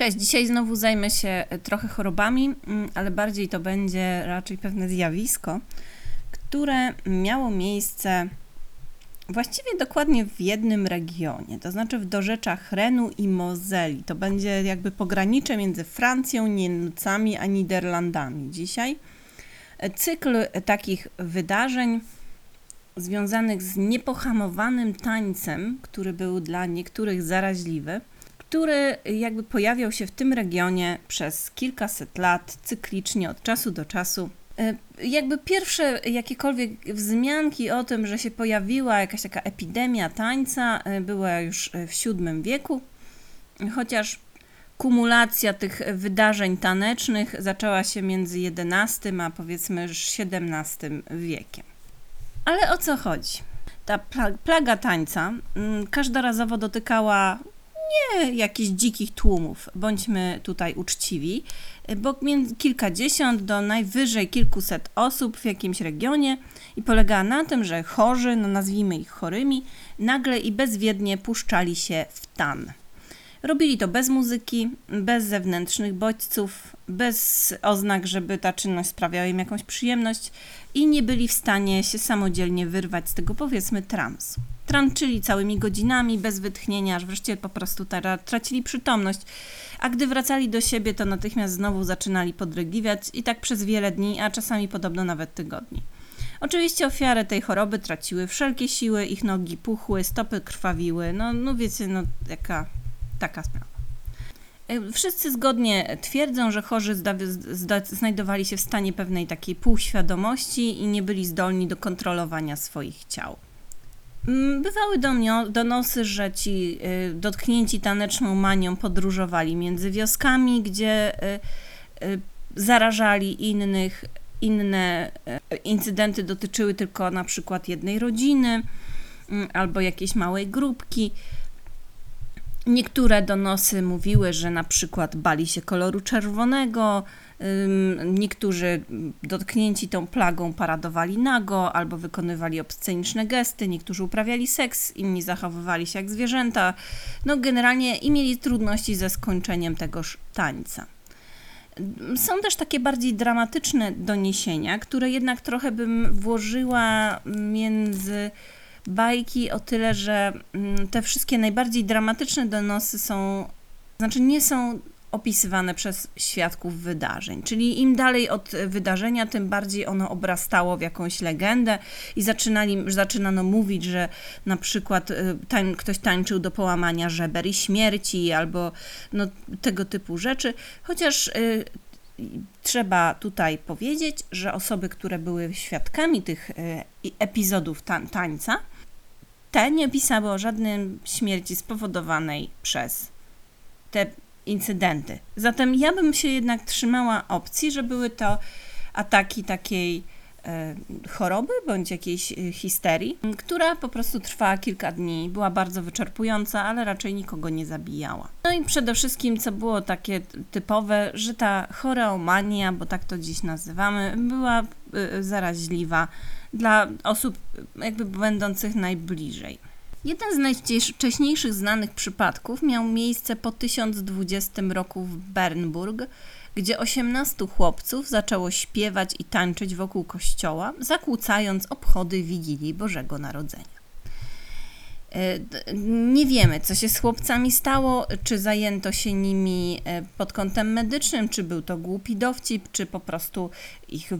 Cześć, dzisiaj znowu zajmę się trochę chorobami, mm, ale bardziej to będzie raczej pewne zjawisko, które miało miejsce właściwie dokładnie w jednym regionie, to znaczy w dorzeczach Renu i Mozeli. To będzie jakby pogranicze między Francją, Niemcami a Niderlandami dzisiaj. Cykl takich wydarzeń związanych z niepohamowanym tańcem, który był dla niektórych zaraźliwy, który jakby pojawiał się w tym regionie przez kilkaset lat, cyklicznie od czasu do czasu. E, jakby pierwsze jakiekolwiek wzmianki o tym, że się pojawiła jakaś taka epidemia tańca, e, była już w VII wieku, chociaż kumulacja tych wydarzeń tanecznych zaczęła się między XI a powiedzmy XVII wiekiem. Ale o co chodzi? Ta plaga tańca mm, każdorazowo dotykała nie jakichś dzikich tłumów, bądźmy tutaj uczciwi, bo kilkadziesiąt do najwyżej kilkuset osób w jakimś regionie i polegała na tym, że chorzy, no nazwijmy ich chorymi, nagle i bezwiednie puszczali się w tan. Robili to bez muzyki, bez zewnętrznych bodźców, bez oznak, żeby ta czynność sprawiała im jakąś przyjemność i nie byli w stanie się samodzielnie wyrwać z tego powiedzmy transu. Tranczyli całymi godzinami bez wytchnienia, aż wreszcie po prostu tracili przytomność, a gdy wracali do siebie, to natychmiast znowu zaczynali podrygliwiać i tak przez wiele dni, a czasami podobno nawet tygodni. Oczywiście ofiary tej choroby traciły wszelkie siły, ich nogi puchły, stopy krwawiły, no, no wiecie, no jaka taka sprawa. E, wszyscy zgodnie twierdzą, że chorzy znajdowali się w stanie pewnej takiej półświadomości i nie byli zdolni do kontrolowania swoich ciał. Mm, bywały donosy, że ci y, dotknięci taneczną manią podróżowali między wioskami, gdzie y, zarażali innych. Inne incydenty dotyczyły tylko na przykład jednej rodziny mm, albo jakiejś małej grupki. Niektóre donosy mówiły, że na przykład bali się koloru czerwonego, niektórzy dotknięci tą plagą paradowali nago albo wykonywali obsceniczne gesty, niektórzy uprawiali seks, inni zachowywali się jak zwierzęta. No generalnie i mieli trudności ze skończeniem tegoż tańca. Są też takie bardziej dramatyczne doniesienia, które jednak trochę bym włożyła między bajki o tyle, że mm, te wszystkie najbardziej dramatyczne donosy są, znaczy nie są opisywane przez świadków wydarzeń. Czyli im dalej od wydarzenia, tym bardziej ono obrastało w jakąś legendę i zaczynali, zaczynano mówić, że na przykład y, tań, ktoś tańczył do połamania żeber i śmierci albo no, tego typu rzeczy. Chociaż y, trzeba tutaj powiedzieć, że osoby, które były świadkami tych y, epizodów tańca, te nie pisały o żadnym śmierci spowodowanej przez te incydenty. Zatem ja bym się jednak trzymała opcji, że były to ataki takiej choroby bądź jakiejś e, histerii, która po prostu trwała kilka dni, była bardzo wyczerpująca, ale raczej nikogo nie zabijała. No i przede wszystkim, co było takie typowe, że ta choreomania, bo tak to dziś nazywamy, była e, zaraźliwa dla osób jakby będących najbliżej. Jeden z najwcześniejszych znanych przypadków miał miejsce po 1020 roku w Bernburg, gdzie 18 chłopców zaczęło śpiewać i tańczyć wokół kościoła, zakłócając obchody Wigilii Bożego Narodzenia. E, nie wiemy, co się z chłopcami stało, czy zajęto się nimi e, pod kątem medycznym, czy był to głupi dowcip, czy po prostu ich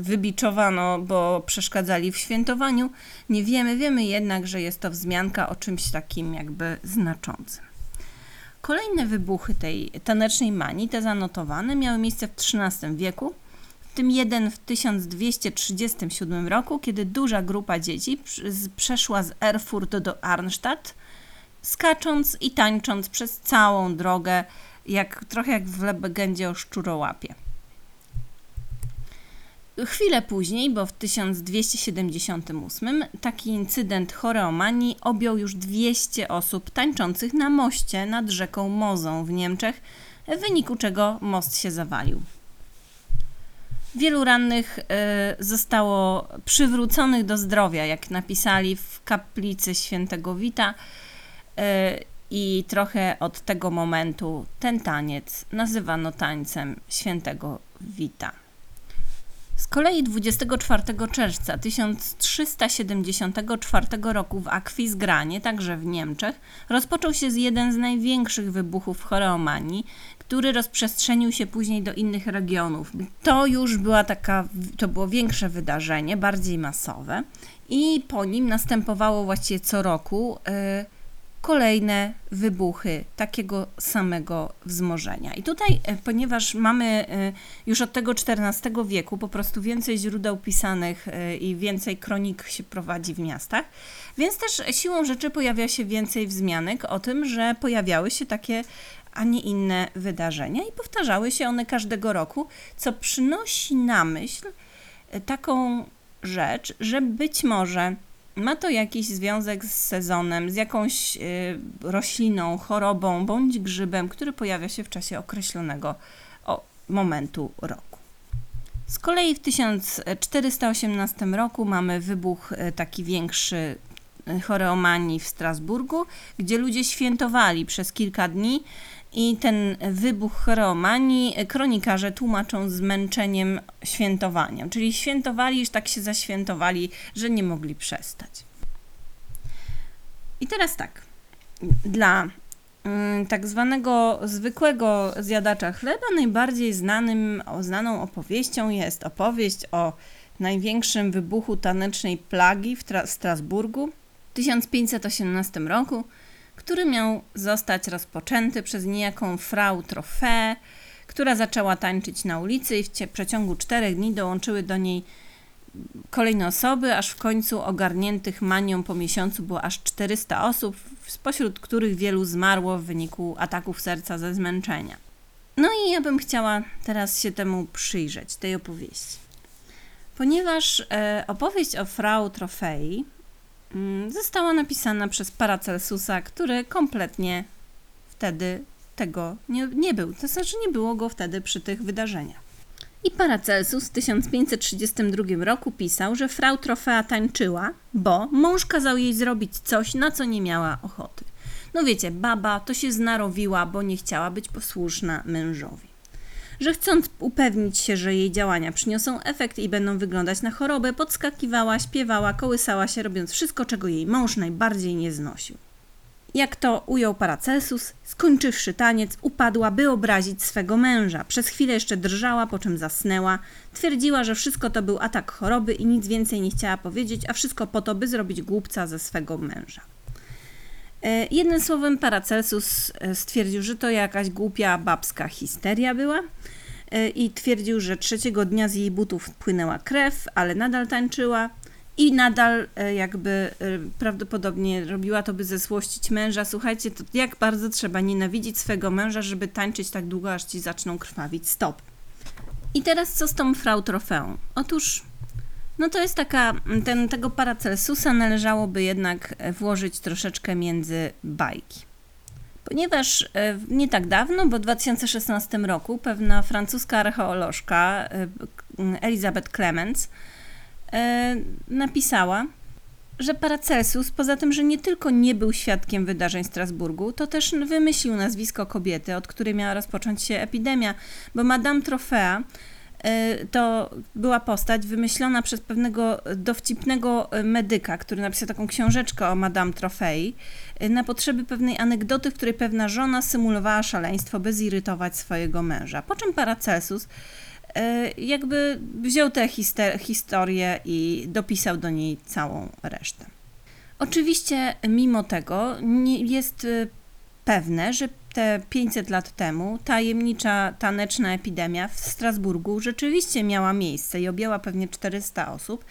wybiczowano, bo przeszkadzali w świętowaniu. Nie wiemy, wiemy jednak, że jest to wzmianka o czymś takim jakby znaczącym. Kolejne wybuchy tej tanecznej manii, te zanotowane, miały miejsce w XIII wieku w tym jeden w 1237 roku, kiedy duża grupa dzieci przeszła z Erfurt do Arnstadt, skacząc i tańcząc przez całą drogę, jak, trochę jak w legendzie o szczurołapie. Chwilę później, bo w 1278, taki incydent choreomanii objął już 200 osób tańczących na moście nad rzeką Mozą w Niemczech, w wyniku czego most się zawalił. Wielu rannych e, zostało przywróconych do zdrowia, jak napisali w kaplicy świętego Wita. E, I trochę od tego momentu ten taniec nazywano tańcem świętego Wita. Z kolei 24 czerwca 1374 roku w Akwizgranie, także w Niemczech, rozpoczął się jeden z największych wybuchów choreomanii, który rozprzestrzenił się później do innych regionów. To już była taka, to było większe wydarzenie, bardziej masowe i po nim następowało właściwie co roku. Yy, kolejne wybuchy takiego samego wzmożenia. I tutaj, e, ponieważ mamy e, już od tego XIV wieku po prostu więcej źródeł pisanych e, i więcej kronik się prowadzi w miastach, więc też siłą rzeczy pojawia się więcej wzmianek o tym, że pojawiały się takie a nie inne wydarzenia i powtarzały się one każdego roku, co przynosi na myśl taką rzecz, że być może ma to jakiś związek z sezonem, z jakąś y, rośliną, chorobą bądź grzybem, który pojawia się w czasie określonego momentu roku. Z kolei w 1418 roku mamy wybuch y, taki większy y, choreomanii w Strasburgu, gdzie ludzie świętowali przez kilka dni i ten wybuch choreomanii kronikarze tłumaczą zmęczeniem świętowania. Czyli świętowali, już tak się zaświętowali, że nie mogli przestać. I teraz tak. Dla mm, tak zwanego zwykłego zjadacza chleba najbardziej znanym, znaną opowieścią jest opowieść o największym wybuchu tanecznej plagi w Strasburgu w 1518 roku który miał zostać rozpoczęty przez niejaką Frau Trofę, która zaczęła tańczyć na ulicy i w przeciągu czterech dni dołączyły do niej kolejne osoby, aż w końcu ogarniętych manią po miesiącu było aż 400 osób, spośród których wielu zmarło w wyniku ataków serca ze zmęczenia. No i ja bym chciała teraz się temu przyjrzeć, tej opowieści. Ponieważ e, opowieść o Frau Trofei została napisana przez Paracelsusa, który kompletnie wtedy tego nie, nie był. To znaczy nie było go wtedy przy tych wydarzeniach. I Paracelsus w 1532 roku pisał, że frau Trofea tańczyła, bo mąż kazał jej zrobić coś, na co nie miała ochoty. No wiecie, baba to się znarowiła, bo nie chciała być posłuszna mężowi że chcąc upewnić się, że jej działania przyniosą efekt i będą wyglądać na chorobę, podskakiwała, śpiewała, kołysała się, robiąc wszystko, czego jej mąż najbardziej nie znosił. Jak to ujął Paracelsus, skończywszy taniec, upadła, by obrazić swego męża. Przez chwilę jeszcze drżała, po czym zasnęła. Twierdziła, że wszystko to był atak choroby i nic więcej nie chciała powiedzieć, a wszystko po to, by zrobić głupca ze swego męża. E, jednym słowem, Paracelsus e, stwierdził, że to jakaś głupia babska histeria była e, i twierdził, że trzeciego dnia z jej butów płynęła krew, ale nadal tańczyła i nadal jakby prawdopodobnie robiła to, by zesłościć męża. Słuchajcie, to jak bardzo trzeba nienawidzić swego męża, żeby tańczyć tak długo, aż ci zaczną krwawić stop. I teraz co z tą frau trofeą? Otóż no to jest taka, ten, tego Paracelsusa należałoby jednak e, włożyć troszeczkę między bajki. Ponieważ e, nie tak dawno, bo w 2016 roku, pewna francuska archeolożka e, Elizabeth Clemens napisała, że Paracelsus, poza tym, że nie tylko nie był świadkiem wydarzeń Strasburgu, to też wymyślił nazwisko kobiety, od której miała rozpocząć się epidemia, bo Madame Trofea to była postać wymyślona przez pewnego dowcipnego medyka, który napisał taką książeczkę o Madame Trofei y, na potrzeby pewnej anegdoty, w której pewna żona symulowała szaleństwo, by zirytować swojego męża. Po czym Paracelsus jakby wziął tę historię i dopisał do niej całą resztę. Oczywiście, mimo tego, nie jest pewne, że te 500 lat temu tajemnicza taneczna epidemia w Strasburgu rzeczywiście miała miejsce i objęła pewnie 400 osób.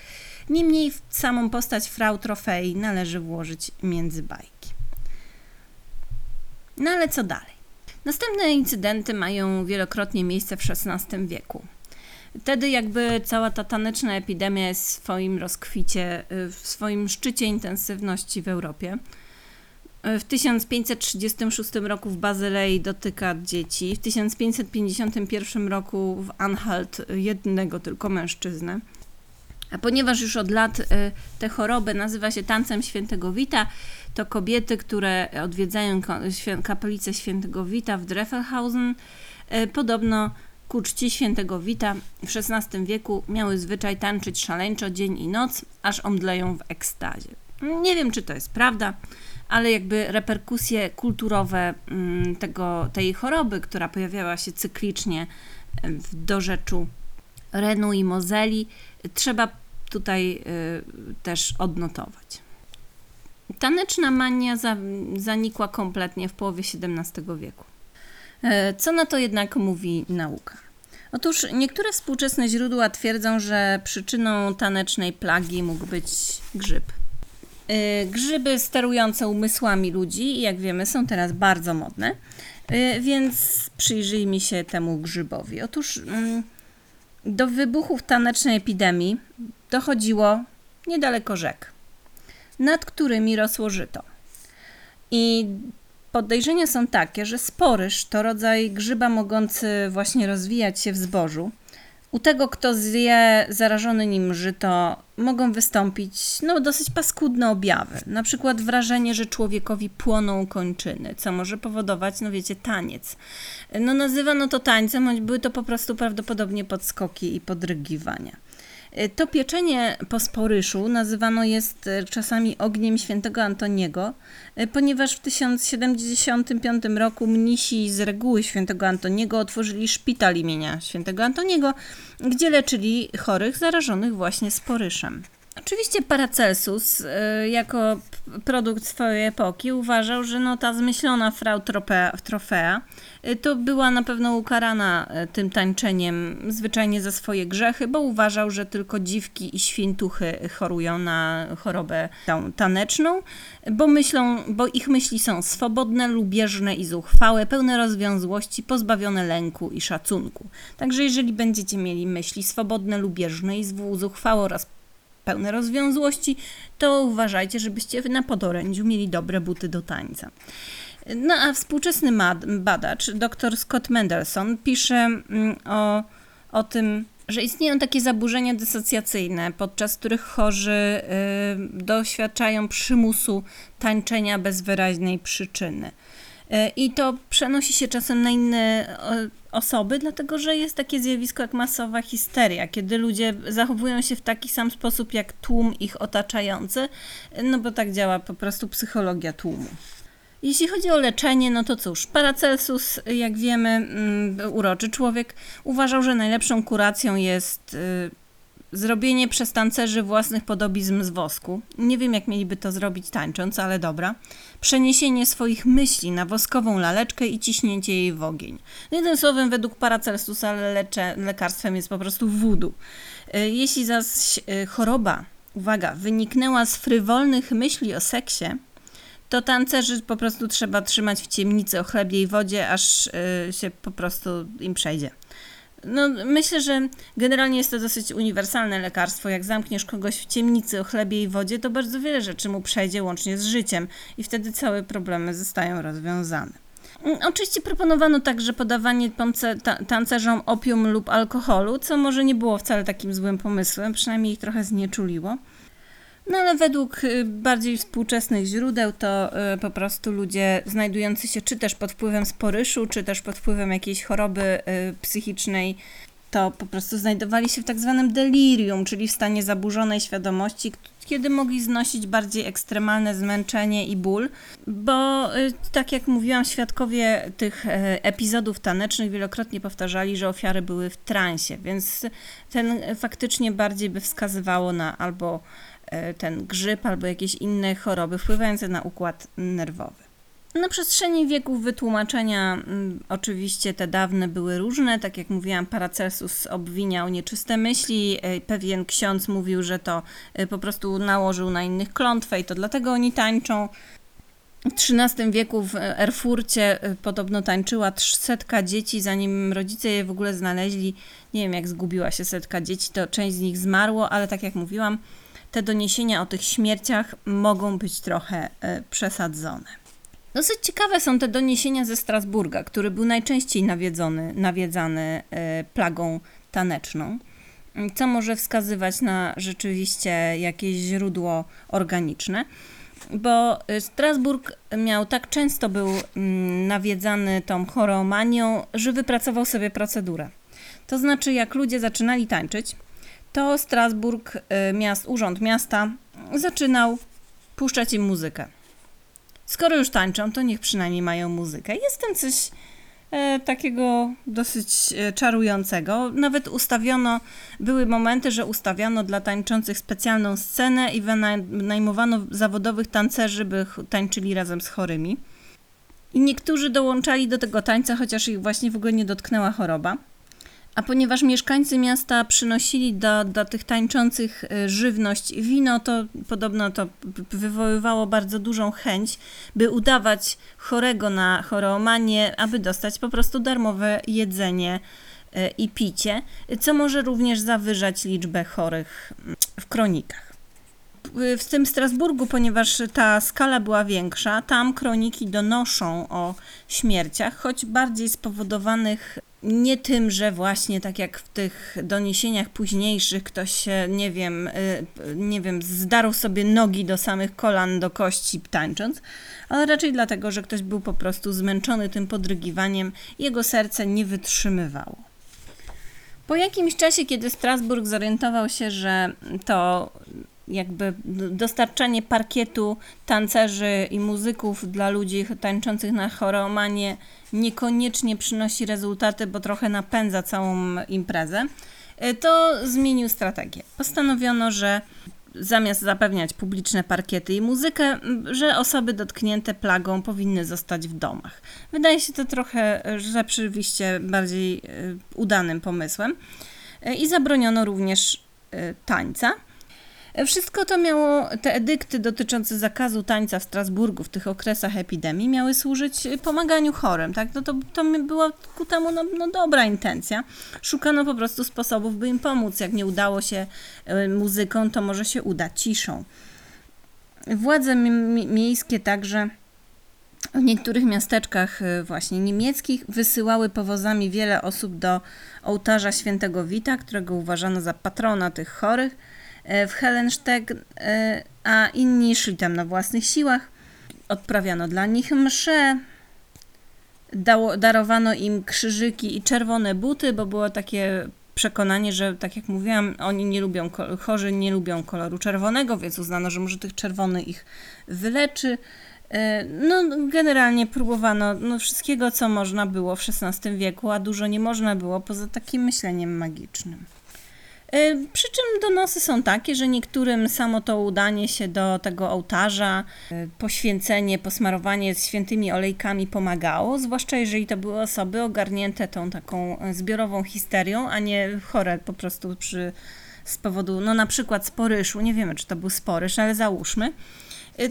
Niemniej w samą postać Frau Trofei należy włożyć między bajki. No ale co dalej? Następne incydenty mają wielokrotnie miejsce w XVI wieku. Wtedy jakby cała ta taneczna epidemia jest w swoim rozkwicie, w swoim szczycie intensywności w Europie. W 1536 roku w Bazylei dotyka dzieci, w 1551 roku w Anhalt jednego tylko mężczyznę. A ponieważ już od lat y, tę chorobę nazywa się tancem świętego Wita, to kobiety, które odwiedzają kapelicę świętego Wita w Dreffelhausen. Podobno ku czci świętego Wita w XVI wieku miały zwyczaj tańczyć szaleńczo dzień i noc, aż omdleją w ekstazie. Nie wiem, czy to jest prawda, ale jakby reperkusje kulturowe mm, tego, tej choroby, która pojawiała się cyklicznie w dorzeczu Renu i Mozeli, trzeba tutaj y, też odnotować. Taneczna mania za, zanikła kompletnie w połowie XVII wieku. E, co na to jednak mówi nauka? Otóż niektóre współczesne źródła twierdzą, że przyczyną tanecznej plagi mógł być grzyb. E, grzyby sterujące umysłami ludzi, jak wiemy, są teraz bardzo modne, e, więc przyjrzyjmy się temu grzybowi. Otóż mm, do wybuchów tanecznej epidemii dochodziło niedaleko rzek, nad którymi rosło żyto. I Podejrzenia są takie, że sporyż to rodzaj grzyba mogący właśnie rozwijać się w zbożu. U tego, kto zje zarażony nim żyto, mogą wystąpić no, dosyć paskudne objawy. Na przykład wrażenie, że człowiekowi płoną kończyny, co może powodować, no wiecie, taniec. No nazywano to tańcem, choć były to po prostu prawdopodobnie podskoki i podrygiwania. Y, to pieczenie po sporyszu nazywano jest y, czasami ogniem świętego Antoniego, y, ponieważ w 1075 roku mnisi z reguły świętego Antoniego otworzyli szpital imienia świętego Antoniego, gdzie leczyli chorych zarażonych właśnie sporyszem. Oczywiście Paracelsus, jako produkt swojej epoki, uważał, że no ta zmyślona frau Trofea Y, to była na pewno ukarana y, tym tańczeniem zwyczajnie za swoje grzechy, bo uważał, że tylko dziwki i świntuchy chorują na chorobę taneczną, bo myślą, bo ich myśli są swobodne, lubieżne i zuchwałe, pełne rozwiązłości, pozbawione lęku i szacunku. Także jeżeli będziecie mieli myśli swobodne, lubieżne i zuchwałe oraz pełne rozwiązłości, to uważajcie, żebyście na podorędziu mieli dobre buty do tańca. No a współczesny badacz, dr Scott Mendelson, pisze mm, o, o tym, że istnieją takie zaburzenia dysocjacyjne, podczas których chorzy y, doświadczają przymusu tańczenia bez wyraźnej przyczyny. Y, I to przenosi się czasem na inne osoby, dlatego że jest takie zjawisko jak masowa histeria, kiedy ludzie zachowują się w taki sam sposób jak tłum ich otaczający, no bo tak działa po prostu psychologia tłumu. Jeśli chodzi o leczenie, no to cóż, Paracelsus, jak wiemy, mm, uroczy człowiek, uważał, że najlepszą kuracją jest y, zrobienie przez tancerzy własnych podobizm z wosku. Nie wiem, jak mieliby to zrobić tańcząc, ale dobra. Przeniesienie swoich myśli na woskową laleczkę i ciśnięcie jej w ogień. Jednym słowem, według Paracelsusa lecze, lekarstwem jest po prostu wudu. Y, jeśli zaś y, choroba, uwaga, wyniknęła z frywolnych myśli o seksie, to tancerzy po prostu trzeba trzymać w ciemnicy o chlebie i wodzie, aż y, się po prostu im przejdzie. No, myślę, że generalnie jest to dosyć uniwersalne lekarstwo. Jak zamkniesz kogoś w ciemnicy o chlebie i wodzie, to bardzo wiele rzeczy mu przejdzie łącznie z życiem i wtedy całe problemy zostają rozwiązane. Mm, oczywiście proponowano także podawanie tancerzom opium lub alkoholu, co może nie było wcale takim złym pomysłem, przynajmniej ich trochę znieczuliło. No ale według y, bardziej współczesnych źródeł to y, po prostu ludzie znajdujący się czy też pod wpływem sporyszu, czy też pod wpływem jakiejś choroby y, psychicznej, to po prostu znajdowali się w tak zwanym delirium, czyli w stanie zaburzonej świadomości, kiedy mogli znosić bardziej ekstremalne zmęczenie i ból, bo tak jak mówiłam, świadkowie tych epizodów tanecznych wielokrotnie powtarzali, że ofiary były w transie, więc ten faktycznie bardziej by wskazywało na albo E, ten grzyb albo jakieś inne choroby wpływające na układ nerwowy. Na przestrzeni wieków wytłumaczenia mm, oczywiście te dawne były różne. Tak jak mówiłam, Paracelsus obwiniał nieczyste myśli. E, pewien ksiądz mówił, że to e, po prostu nałożył na innych klątwę i to dlatego oni tańczą. W XIII wieku w Erfurcie podobno tańczyła setka dzieci, zanim rodzice je w ogóle znaleźli. Nie wiem, jak zgubiła się setka dzieci, to część z nich zmarło, ale tak jak mówiłam, te doniesienia o tych śmierciach mogą być trochę e, przesadzone. Dosyć ciekawe są te doniesienia ze Strasburga, który był najczęściej nawiedzony, nawiedzany e, plagą taneczną, co może wskazywać na rzeczywiście jakieś źródło organiczne. bo y, Strasburg miał tak często był mm, nawiedzany tą choromanią, że wypracował sobie procedurę. To znaczy, jak ludzie zaczynali tańczyć, to Strasburg, y, miast, urząd miasta, zaczynał puszczać im muzykę. Skoro już tańczą, to niech przynajmniej mają muzykę. Jest tam coś e, takiego dosyć e, czarującego. Nawet ustawiono, były momenty, że ustawiono dla tańczących specjalną scenę i wynajmowano zawodowych tancerzy, by tańczyli razem z chorymi. I niektórzy dołączali do tego tańca, chociaż ich właśnie w ogóle nie dotknęła choroba. A ponieważ mieszkańcy miasta przynosili do, do tych tańczących y, żywność wino, to podobno to wywoływało bardzo dużą chęć, by udawać chorego na choroomanię, aby dostać po prostu darmowe jedzenie y, i picie, co może również zawyżać liczbę chorych mm, w kronikach. W tym Strasburgu, ponieważ ta skala była większa, tam kroniki donoszą o śmierciach, choć bardziej spowodowanych nie tym, że właśnie tak jak w tych doniesieniach późniejszych ktoś się, nie wiem, y, nie wiem, zdarł sobie nogi do samych kolan, do kości tańcząc, ale raczej dlatego, że ktoś był po prostu zmęczony tym podrygiwaniem, jego serce nie wytrzymywało. Po jakimś czasie, kiedy Strasburg zorientował się, że to jakby dostarczanie parkietu tancerzy i muzyków dla ludzi tańczących na choromanie niekoniecznie przynosi rezultaty, bo trochę napędza całą imprezę, y, to zmienił strategię. Postanowiono, że zamiast zapewniać publiczne parkiety i muzykę, że osoby dotknięte plagą powinny zostać w domach. Wydaje się to trochę y, rzeczywiście bardziej y, udanym pomysłem. I zabroniono również tańca. Wszystko to miało, te edykty dotyczące zakazu tańca w Strasburgu w tych okresach epidemii miały służyć pomaganiu chorym, tak? No to, to była ku temu no, no dobra intencja. Szukano po prostu sposobów, by im pomóc. Jak nie udało się y, muzyką, to może się uda ciszą. Władze mi- mi- miejskie także w niektórych miasteczkach właśnie niemieckich wysyłały powozami wiele osób do ołtarza świętego Wita, którego uważano za patrona tych chorych e, w Hellenstedt, e, a inni szli tam na własnych siłach. Odprawiano dla nich msze, darowano im krzyżyki i czerwone buty, bo było takie przekonanie, że tak jak mówiłam, oni nie lubią, chorzy nie lubią koloru czerwonego, więc uznano, że może tych czerwony ich wyleczy. E, No, generalnie próbowano no, wszystkiego, co można było w XVI wieku, a dużo nie można było poza takim myśleniem magicznym. E, Przy czym donosy są takie, że niektórym samo to udanie się do tego ołtarza, e, poświęcenie, posmarowanie świętymi olejkami pomagało, zwłaszcza jeżeli to były osoby ogarnięte tą taką e, zbiorową histerią, a nie chore po prostu przy, z powodu, no na przykład sporyszu, nie wiemy czy to był sporyż, ale załóżmy,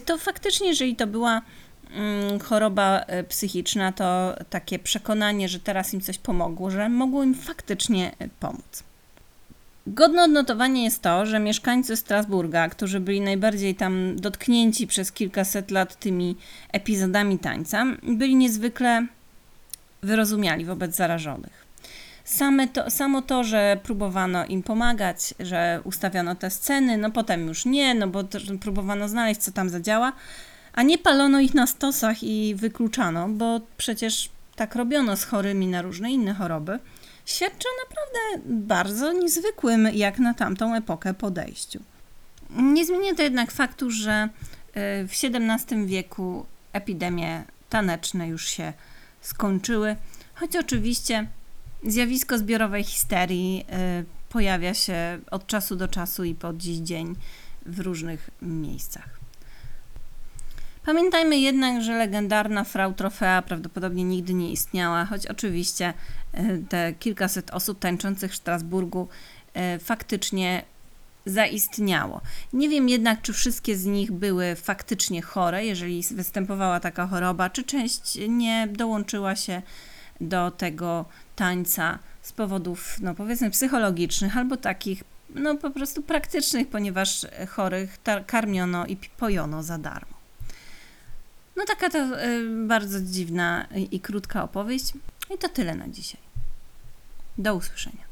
to faktycznie, jeżeli to była mm, choroba psychiczna, to takie przekonanie, że teraz im coś pomogło, że mogło im faktycznie pomóc. Godne odnotowania jest to, że mieszkańcy Strasburga, którzy byli najbardziej tam dotknięci przez kilkaset lat tymi epizodami tańca, byli niezwykle wyrozumiali wobec zarażonych. Same to, samo to, że próbowano im pomagać, że ustawiono te sceny, no potem już nie, no bo próbowano znaleźć, co tam zadziała, a nie palono ich na stosach i wykluczano, bo przecież tak robiono z chorymi na różne inne choroby, świadczy o naprawdę bardzo niezwykłym, jak na tamtą epokę, podejściu. Nie zmienia to jednak faktu, że y, w XVII wieku epidemie taneczne już się skończyły, choć oczywiście Zjawisko zbiorowej histerii y, pojawia się od czasu do czasu i po dziś dzień w różnych miejscach. Pamiętajmy jednak, że legendarna Frau Trofea prawdopodobnie nigdy nie istniała, choć oczywiście y, te kilkaset osób tańczących w Strasburgu y, faktycznie zaistniało. Nie wiem jednak, czy wszystkie z nich były faktycznie chore, jeżeli występowała taka choroba, czy część nie dołączyła się do tego tańca z powodów, no powiedzmy, psychologicznych albo takich, no po prostu praktycznych, ponieważ chorych karmiono i pojono za darmo. No taka to y, bardzo dziwna i, i krótka opowieść. I to tyle na dzisiaj. Do usłyszenia.